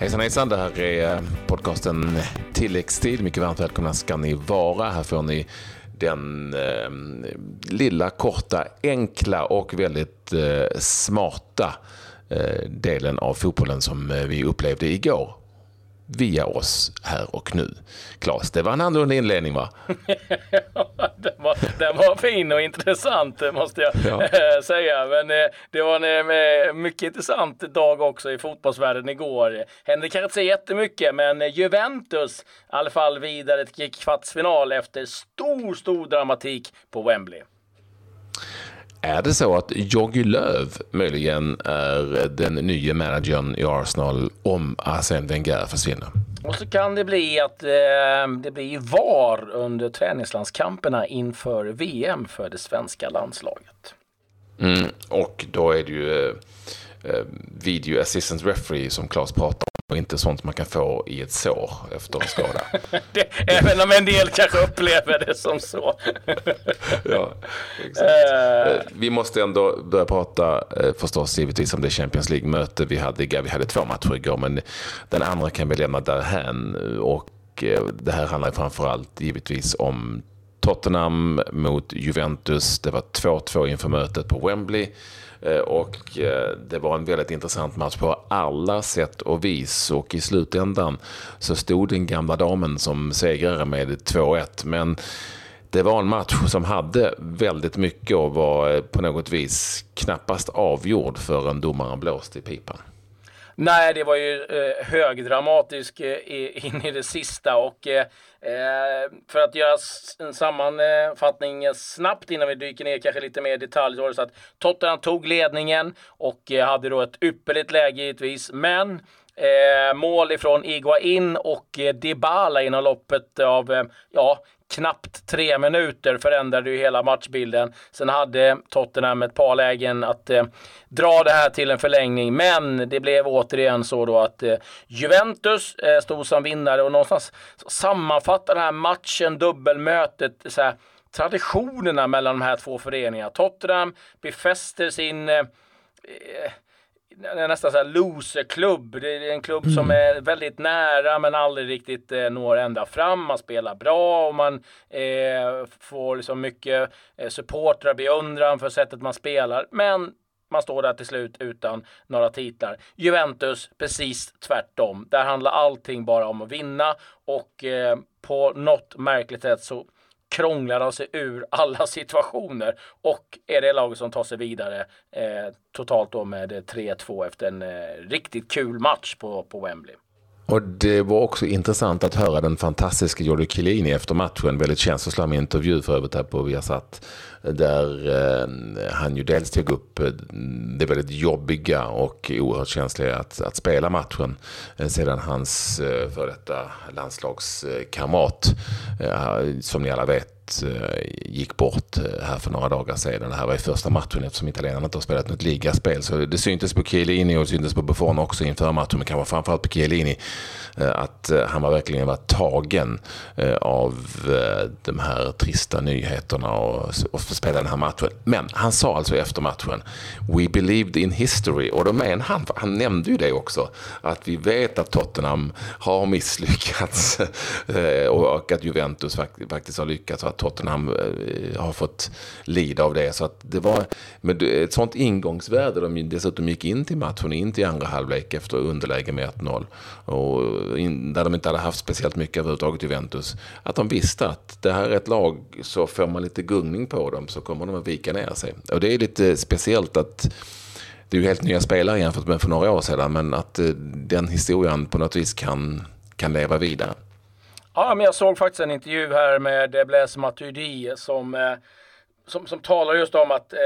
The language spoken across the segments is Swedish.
Hejsan hejsan, det här är eh, podcasten Tilläggstid. Mycket varmt välkomna ska ni vara. Här får ni den eh, lilla, korta, enkla och väldigt eh, smarta eh, delen av fotbollen som eh, vi upplevde igår via oss här och nu. Claes, det var en annorlunda inledning va? den, var, den var fin och intressant måste jag ja. Eh, säga. Men eh, det var en eh, mycket intressant dag också i fotbollsvärlden igår. Hände kanske inte så jättemycket, men Juventus i alla fall vidare till kvartsfinal efter stor, stor dramatik på Wembley. Är det så att Jogi Löw möjligen är den nya managern i Arsenal om Arsène Wenger försvinner? Och så kan det bli att eh, det blir VAR under träningslandskamperna inför VM för det svenska landslaget. Mm, och då är det ju eh, eh video assistant referee som Claes pratar om och inte sånt man kan få i ett sår efter en skada. det, även om en del kanske upplever det som så. ja, exakt. Uh... Vi måste ändå börja prata eh, förstås givetvis om det Champions League-möte vi hade. Vi hade två matcher igår men den andra kan vi lämna därhän. Och det här handlar framförallt givetvis om Tottenham mot Juventus. Det var 2-2 inför mötet på Wembley. Eh, och eh, det var en väldigt intressant match på alla sätt och vis. Och i slutändan så stod den gamla damen som segrare med 2-1. Men det var en match som hade väldigt mycket och var eh, på något vis knappast avgjord förrän domaren blåste i pipan. Nej, det var ju eh, högdramatisk eh, in i det sista och eh, eh för att göra en sammanfattning eh, snabbt innan vi dyker ner kanske lite mer i detalj så var det så att Tottenham tog ledningen och eh, hade då ett ypperligt läge givetvis, men Eh, mål ifrån Iguain och eh, Dybala inom loppet av eh, ja, knappt tre minuter förändrade ju hela matchbilden. Sen hade Tottenham ett par lägen att eh, dra det här till en förlängning, men det blev återigen så då att eh, Juventus eh, stod som vinnare och någonstans sammanfattar den här matchen, dubbelmötet, så här, traditionerna mellan de här två föreningarna. Tottenham befäster sin eh, nästan så här loserklubb. Det är en klubb mm. som är väldigt nära men aldrig riktigt eh, når ända fram. Man spelar bra och man eh, får liksom mycket eh, supportrar, beundran för sättet man spelar. Men man står där till slut utan några titlar. Juventus precis tvärtom. Där handlar allting bara om att vinna och eh, på något märkligt sätt så krånglar de sig ur alla situationer och är det laget som tar sig vidare eh, totalt då med eh, 3-2 efter en eh, riktigt kul match på, på Wembley. Och det var också intressant att höra den fantastiska Giorgio Chiellini efter matchen. Väldigt känslosam intervju för övrigt här på Viasat. Där eh, han ju dels tog upp eh, det väldigt jobbiga och oerhört känsliga att, att spela matchen. Eh, sedan hans eh, före detta landslagskamrat, eh, som ni alla vet, Eh, gick bort eh, här för några dagar sedan. Det här var i första matchen eftersom italienarna inte har spelat något ligaspel. Så det syntes på Chiellini och det syntes på Buffon också inför matchen, men kanske framförallt på Chiellini, eh, att han var verkligen var tagen av de här trista nyheterna och, och spela den här matchen. Men han sa alltså efter matchen, We believed in history. Och då menar han, han nämnde ju det också, att vi vet att Tottenham har misslyckats och att Juventus faktiskt har lyckats. Att Tottenham eh, har fått lida av det. Så att det var med ett sånt ingångsvärde. De dessutom gick in till matchen, in till andra halvlek efter underläge med 1-0. Och in, där de inte hade haft speciellt mycket överhuvudtaget Juventus. Att de visste att det här är ett lag, så får man lite gungning på dem så kommer de att vika ner sig. Och det är lite speciellt att det är ju helt nya spelare jämfört med för några år sedan, men att eh, den historien på något vis kan, kan leva vidare. Ja, men jag såg faktiskt en intervju här med Blaise Matuidi som eh, som, som talar just om att eh,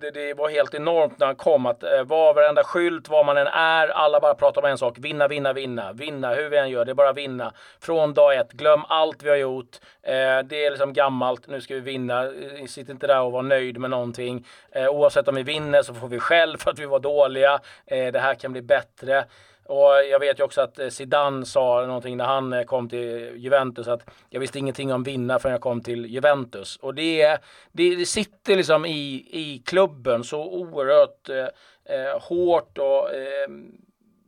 det, det, var helt enormt när han kom. Att eh, var varenda skylt, var man än är, alla bara pratar om en sak. Vinna, vinna, vinna. Vinna, hur vi än gör, det är bara vinna. Från dag ett, glöm allt vi har gjort. Eh, det är liksom gammalt, nu ska vi vinna. Eh, sitt inte där och var nöjd med någonting. Eh, oavsett om vi vinner så får vi skäll för att vi var dåliga. Eh, det här kan bli bättre. Och jag vet ju också att eh, Zidane sa någonting när han eh, kom till Juventus att jag visste ingenting om vinna förrän jag kom till Juventus. Och det, det, det sitter liksom i, i klubben så oerhört eh, eh hårt och eh,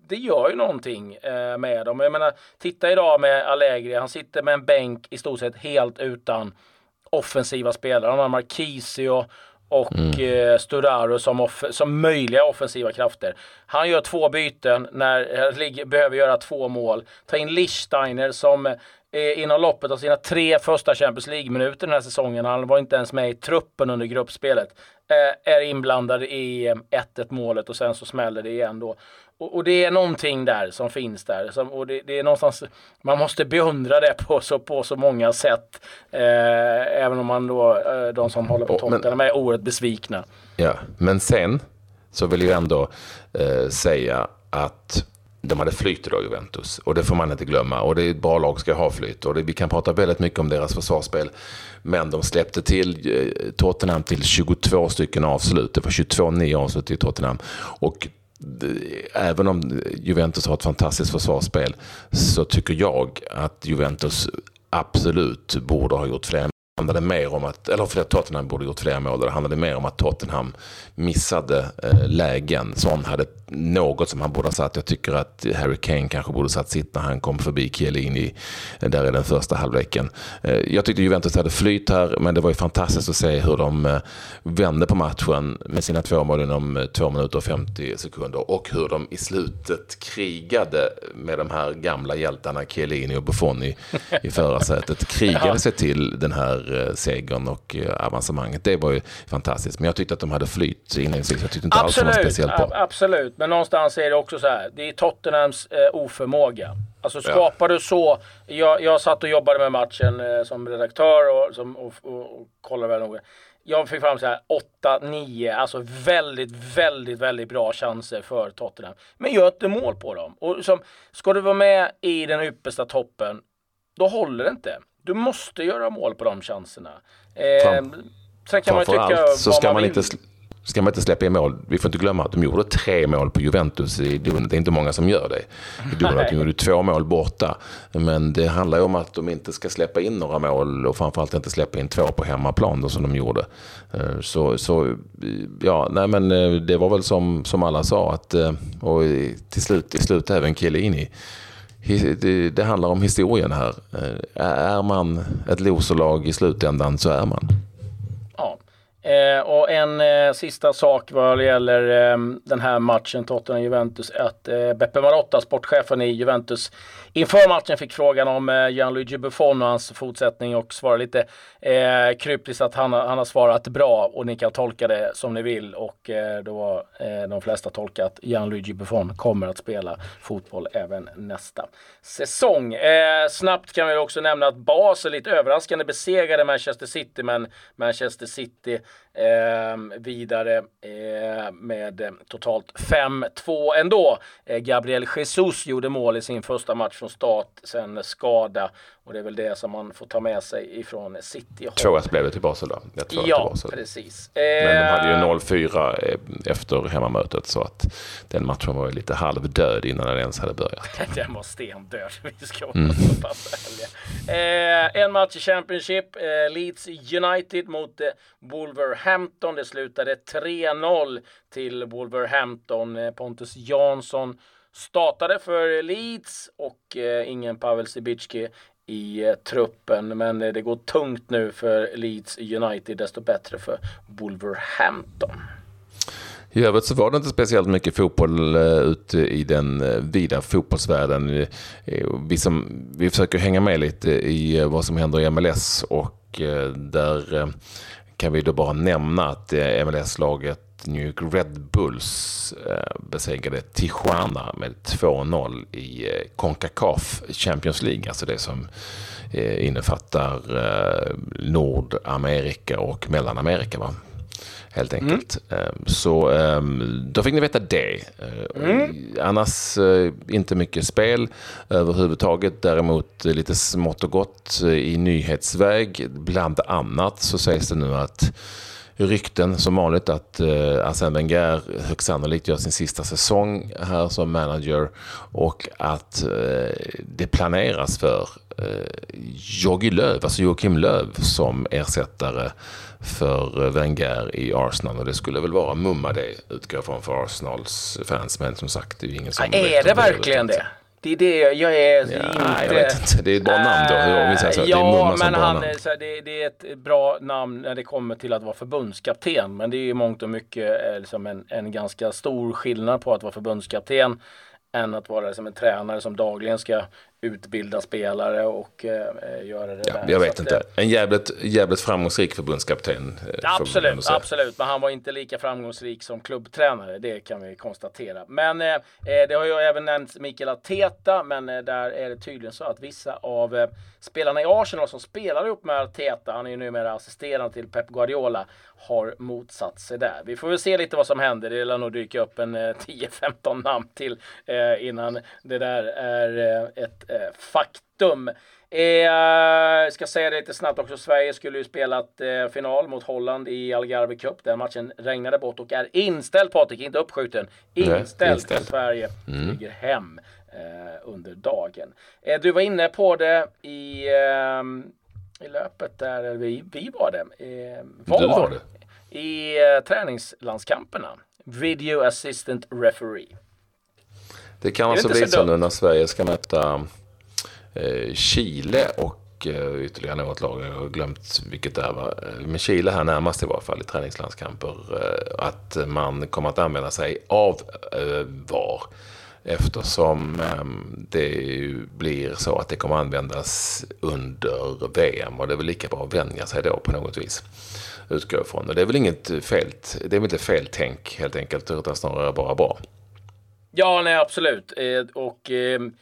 det gör ju någonting eh, med dem. Jag menar, titta idag med Allegri, han sitter med en bänk i stort sett helt utan offensiva spelare. Han har Marquisio och mm. eh, Sturaro som, som möjliga offensiva krafter. Han gör två byten när han behöver göra två mål. Ta in Lichsteiner som eh, inom loppet av sina tre första Champions League-minuter den här säsongen, han var inte ens med i truppen under gruppspelet, eh, är inblandad i 1-1 eh, målet och sen så smäller det igen då. Och, och, det är någonting där som finns där. Som, och det, det, är någonstans, man måste beundra det på så, på så många sätt. Eh, även om man då, eh, de som håller på Tottenham är oerhört besvikna. Ja, men sen så vill jag ändå eh, säga att de hade flyt idag, Juventus. Och det får man inte glömma. Och det är ett bra lag ska ha flyt. Och det, vi kan prata väldigt mycket om deras försvarsspel. Men de släppte till eh, Tottenham till 22 stycken avslut. Det var 22-9 avslut i Tottenham. Och även om Juventus har ett fantastiskt försvarsspel så tycker jag att Juventus absolut borde ha gjort fler handlade mer om att, eller för att Tottenham borde gjort fler mål. Det handlade mer om att Tottenham missade eh, lägen. Son hade något som han borde ha satt. Jag tycker att Harry Kane kanske borde ha satt sitt när han kom förbi Chiellini där i den första halvleken. Eh, jag tyckte Juventus hade flyt här, men det var ju fantastiskt att se hur de eh, vände på matchen med sina två mål inom 2 minuter och 50 sekunder och hur de i slutet krigade med de här gamla hjältarna Chiellini och Buffon i, i förarsätet. Krigade sig till den här Eh, segern och eh, avancemanget. Det var ju fantastiskt. Men jag tyckte att de hade flyt inledningsvis. Jag tyckte inte absolut, alls det var speciellt bra. Absolut, men någonstans är det också så här. Det är Tottenhams eh, oförmåga. Alltså skapar ja. du så. Jag, jag satt och jobbade med matchen eh, som redaktör och, som, och, och, och kollade väldigt noga. Jag fick fram så här 8-9, alltså väldigt, väldigt, väldigt bra chanser för Tottenham. Men gör inte mål på dem. Och som, ska du vara med i den yppersta toppen, då håller det inte. Du måste göra mål på de chanserna. Eh, sen kan man tycka så ska man, man inte ska man inte släppa in mål. Vi får inte glömma att de gjorde tre mål på Juventus i Donut. Det är inte många som gör det. I Donut de gjorde två mål borta. Men det handlar ju om att de inte ska släppa in några mål och framförallt inte släppa in två på hemmaplan då, som de gjorde. Eh, så, så ja, nej men eh, det var väl som, som alla sa att, eh, och till slut, till slut även Chiellini det, det handlar om historien här. Eh, är man ett loserlag i slutändan så är man. Eh, och en eh, sista sak vad gäller eh, den här matchen Tottenham-Juventus att eh, Beppe Marotta, sportchefen i Juventus, inför matchen fick frågan om eh, Gianluigi Buffon och hans fortsättning och svarade lite eh, kryptiskt att han, han har svarat bra och ni kan tolka det som ni vill och eh, då har eh, de flesta tolkat att Gianluigi Buffon kommer att spela fotboll även nästa säsong. Eh, snabbt kan vi också nämna att Basel lite överraskande besegrade Manchester City men Manchester City Ehm, vidare eh, med eh, totalt 5-2 ändå. Eh, Gabriel Jesus gjorde mål i sin första match från start, sen skada och det är väl det som man får ta med sig ifrån City. 2-1 blev det till Basel då? Ja, precis. Men de hade ju 0-4 eh, efter hemmamötet så att den matchen var ju lite halvdöd innan den ens hade börjat. den var stendöd. Vi ska mm. eh, En match i Championship. Eh, Leeds United mot eh, Wolverhampton. Det slutade 3-0 till Wolverhampton. Eh, Pontus Jansson startade för Leeds och eh, ingen Pavel Sibicki i eh, truppen. Men eh, det går tungt nu för Leeds United, desto bättre för Wolverhampton. I övrigt så var det inte speciellt mycket fotboll eh, ute i den vida fotbollsvärlden. Vi, som, vi försöker hänga med lite i vad som händer i MLS och där kan vi då bara nämna att eh, MLS-laget New York Red Bulls eh, besegrade Tijuana med 2-0 i eh, Concacaf Champions League, alltså det som innefattar Nordamerika och Mellanamerika. Va? Helt enkelt. Mm. Så då fick ni veta det. Mm. Annars inte mycket spel överhuvudtaget. Däremot lite smått och gott i nyhetsväg. Bland annat så sägs det nu att rykten som vanligt att eh, Arsène Wenger högst sannolikt gör sin sista säsong här som manager och att eh, det planeras för eh, Jogi Löw, alltså Joakim Löw som ersättare för Wenger i Arsenal. Och det skulle väl vara mumma det, utgår från för Arsenals fans. Men som sagt, det är ju ingen som ja, Är det verkligen det? Det är det jag är ja, inte... Jag vet inte. Det är ett bra namn då. Hur, så. så. Ja, men han, så här, det, det, är ett bra namn när det kommer till att vara förbundskapten. Men det är ju mångt och mycket eh, liksom en, en ganska stor skillnad på att vara förbundskapten än att vara liksom en tränare som dagligen ska utbilda spelare och eh, göra det ja, där. Jag vet att, inte. Eh, en jävligt, jävligt framgångsrik förbundskapten. Eh, absolut, absolut. Men han var inte lika framgångsrik som klubbtränare. Det kan vi konstatera. Men eh, eh det har ju även nämnts Mikael Arteta. Men eh, där är det tydligen så att vissa av eh, spelarna i Arsenal som spelar ihop med Arteta, han är ju numera assisterande till Pep Guardiola, har motsatt sig där. Vi får väl se lite vad som händer. Det lär nog dyka upp en 10-15 namn till innan det där är ett eh, faktum. Eh, ska säga det lite snabbt också. Sverige skulle ju spelat eh, final mot Holland i Algarve Cup. Den matchen regnade bort och är inställd Patrik, inte uppskjuten. Inställd. inställd. Sverige mm. flyger hem eh, under dagen. Eh, du var inne på det i, i löpet där vi, vi var det. Var, du var det. I träningslandskamperna. Video assistant referee. Det kan alltså bli så nu när Sverige ska möta Eh, Chile och eh, ytterligare något lag. Jag har glömt vilket det är. Eh, men Chile här närmast i varje fall i träningslandskamper. Att man kommer att använda sig av VAR. Eftersom ehm, det blir så att det kommer användas under VM. Och det är väl lika bra att vänja sig då på något vis. Utgår ifrån. Och det är väl inget fel, det är väl inte fel tänk helt enkelt. Utan snarare bara bra. Ja, nej absolut. Och ehm,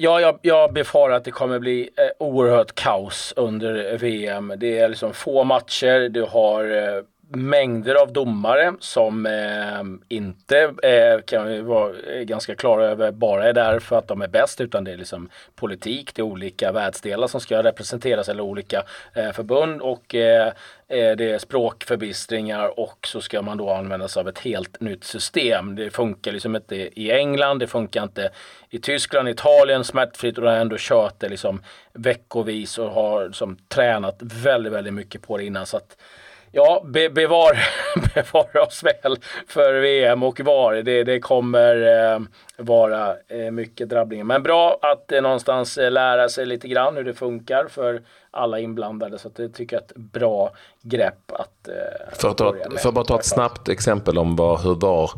ja, jag, jag befarar att det kommer bli eh, oerhört kaos under eh, VM. Det är liksom få matcher, du har eh, mängder av domare som eh, inte eh, kan vara ganska klara över bara är där för att de är bäst utan det är liksom politik, det är olika världsdelar som ska representeras eller olika eh, förbund och eh, eh, det är språkförbistringar och så ska man då använda sig av ett helt nytt system. Det funkar liksom inte i England, det funkar inte i Tyskland, Italien smärtfritt och de har ändå kört det liksom veckovis och har liksom tränat väldigt, väldigt mycket på det innan. Så att, Ja, be, bevar, bevara oss väl för VM och VAR. Det, det kommer eh, vara eh, mycket drabbningar. Men bra att eh, någonstans lära sig lite grann hur det funkar för alla inblandade. Så det tycker jag är ett bra grepp att eh, För att ta, för att bara ta ett snabbt exempel om vad, hur VAR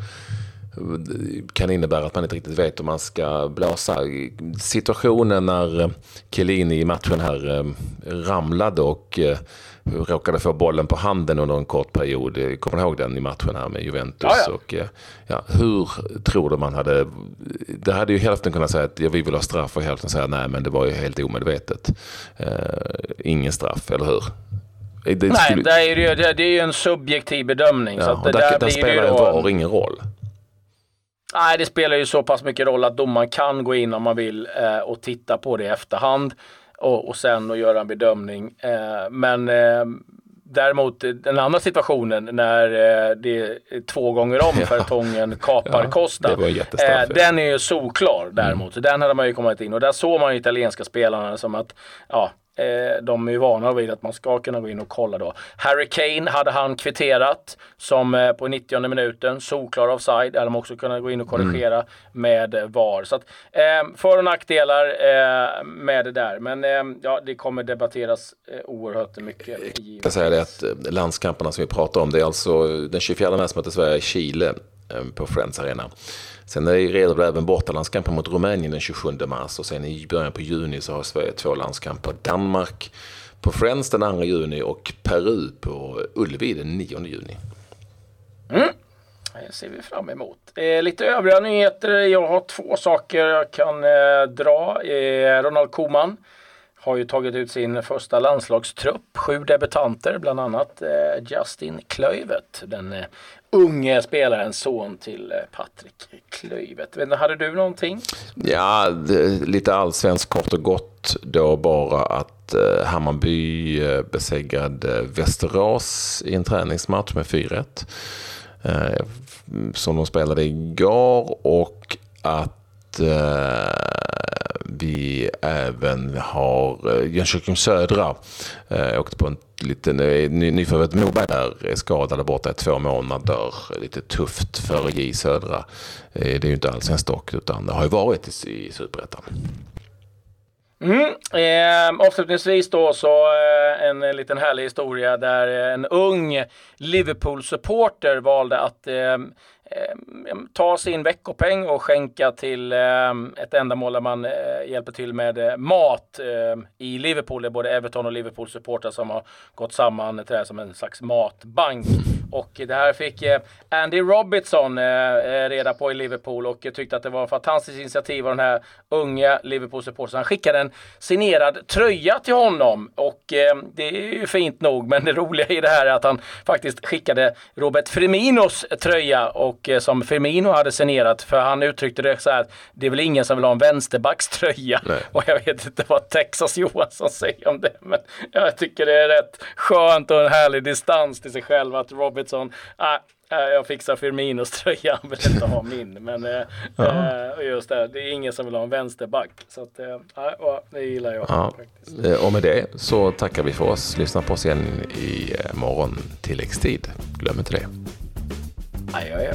kan innebära att man inte riktigt vet om man ska blåsa. Situationen när Chiellini i matchen här eh, ramlade och eh, råkade få bollen på handen under en kort period. Kommer du ihåg den i matchen här med Juventus? Ja, ja. Och, eh, ja, hur tror du man hade... Det hade ju hälften kunnat säga att ja, vi vill ha straff och hälften säga nej men det var ju helt omedvetet. Uh, ingen straff, eller hur? Det, nej, skulle... det, är ju, det, är ju en subjektiv bedömning. Ja, så att det där, där, där spelar ju VAR ingen roll. Nej, det spelar ju så pass mycket roll att domaren kan gå in om man vill eh, och titta på det i efterhand och, och sen och göra en bedömning. Eh, men eh, Däremot den andra situationen när eh, det är två gånger om Fertongen kapar ja, Costa. Eh, den är ju solklar däremot. Mm. Den hade man ju kommit in och där såg man ju italienska spelarna som att ja, Eh, de är ju vana vid att man ska kunna gå in och kolla då. Harry Kane hade han kvitterat som eh, på 90 minuten, solklar offside. Hade de också kunnat gå in och korrigera mm. med VAR. Så att, eh, för och nackdelar eh, med det där. Men eh, ja, det kommer debatteras eh, oerhört mycket. Jag kan säga det att landskamperna som vi pratar om, det är alltså den 24 mars möter Sverige Chile Eh, på Friends Arena. Sen är det även bortalandskampen mot Rumänien den 27 mars och sen i början på juni så har Sverige två landskamper. Danmark på Friends den 2 juni och Peru på Ullevi den 9 juni. Mm. Det ser vi fram emot. Eh, lite övriga nyheter. Jag har två saker jag kan eh, dra. Eh, Ronald Koeman har ju tagit ut sin första landslagstrupp. Sju debutanter, bland annat eh, Justin Klöivet. den eh, unge spelaren, son till eh, Patrik Klöivet. Hade du någonting? Ja, lite allsvensk kort och gott då bara att eh, Hammarby eh, besegrade eh, Västerås i en träningsmatch med 4-1. Som de spelade igår och att vi även har eh, Jönköping Södra. Jag åkte på en liten eh, nyförvärvet Moberg där, skadade borta i två månader. Lite tufft för J Södra. Det är ju inte alls en stock utan det har ju varit i Superettan. Mm. Eh, avslutningsvis då så eh, en liten härlig historia där en ung Liverpool-supporter valde att Eh, Eh, ta sin veckopeng och skänka till eh, ett ändamål där man eh, hjälper till med mat i Liverpool. Det är både Everton och Liverpool supportrar som har gått samman till det här som en slags matbank. Och det här fick Andy Robertson reda på i Liverpool och tyckte att det var ett fantastiskt initiativ av den här unga Liverpool-supportern. Han skickade en signerad tröja till honom och det är ju fint nog. Men det roliga i det här är att han faktiskt skickade Robert Freminos tröja och och eh, som Firmino hade signerat. För han uttryckte det så här att det är väl ingen som vill ha en vänsterbackströja. Och jag vet inte vad Texas Johansson säger om det. Men jag tycker det är rätt skönt och en härlig distans till sig själv att Robertson, ah, jag fixar Firminos tröja, han vill inte ha min. Men äh, ja. just det, det är ingen som vill ha en vänsterback. Så att, äh, det gillar jag. Ja. Och med det så tackar vi för oss. Lyssna på oss igen i morgon tilläggstid. Glöm inte det. Adjø.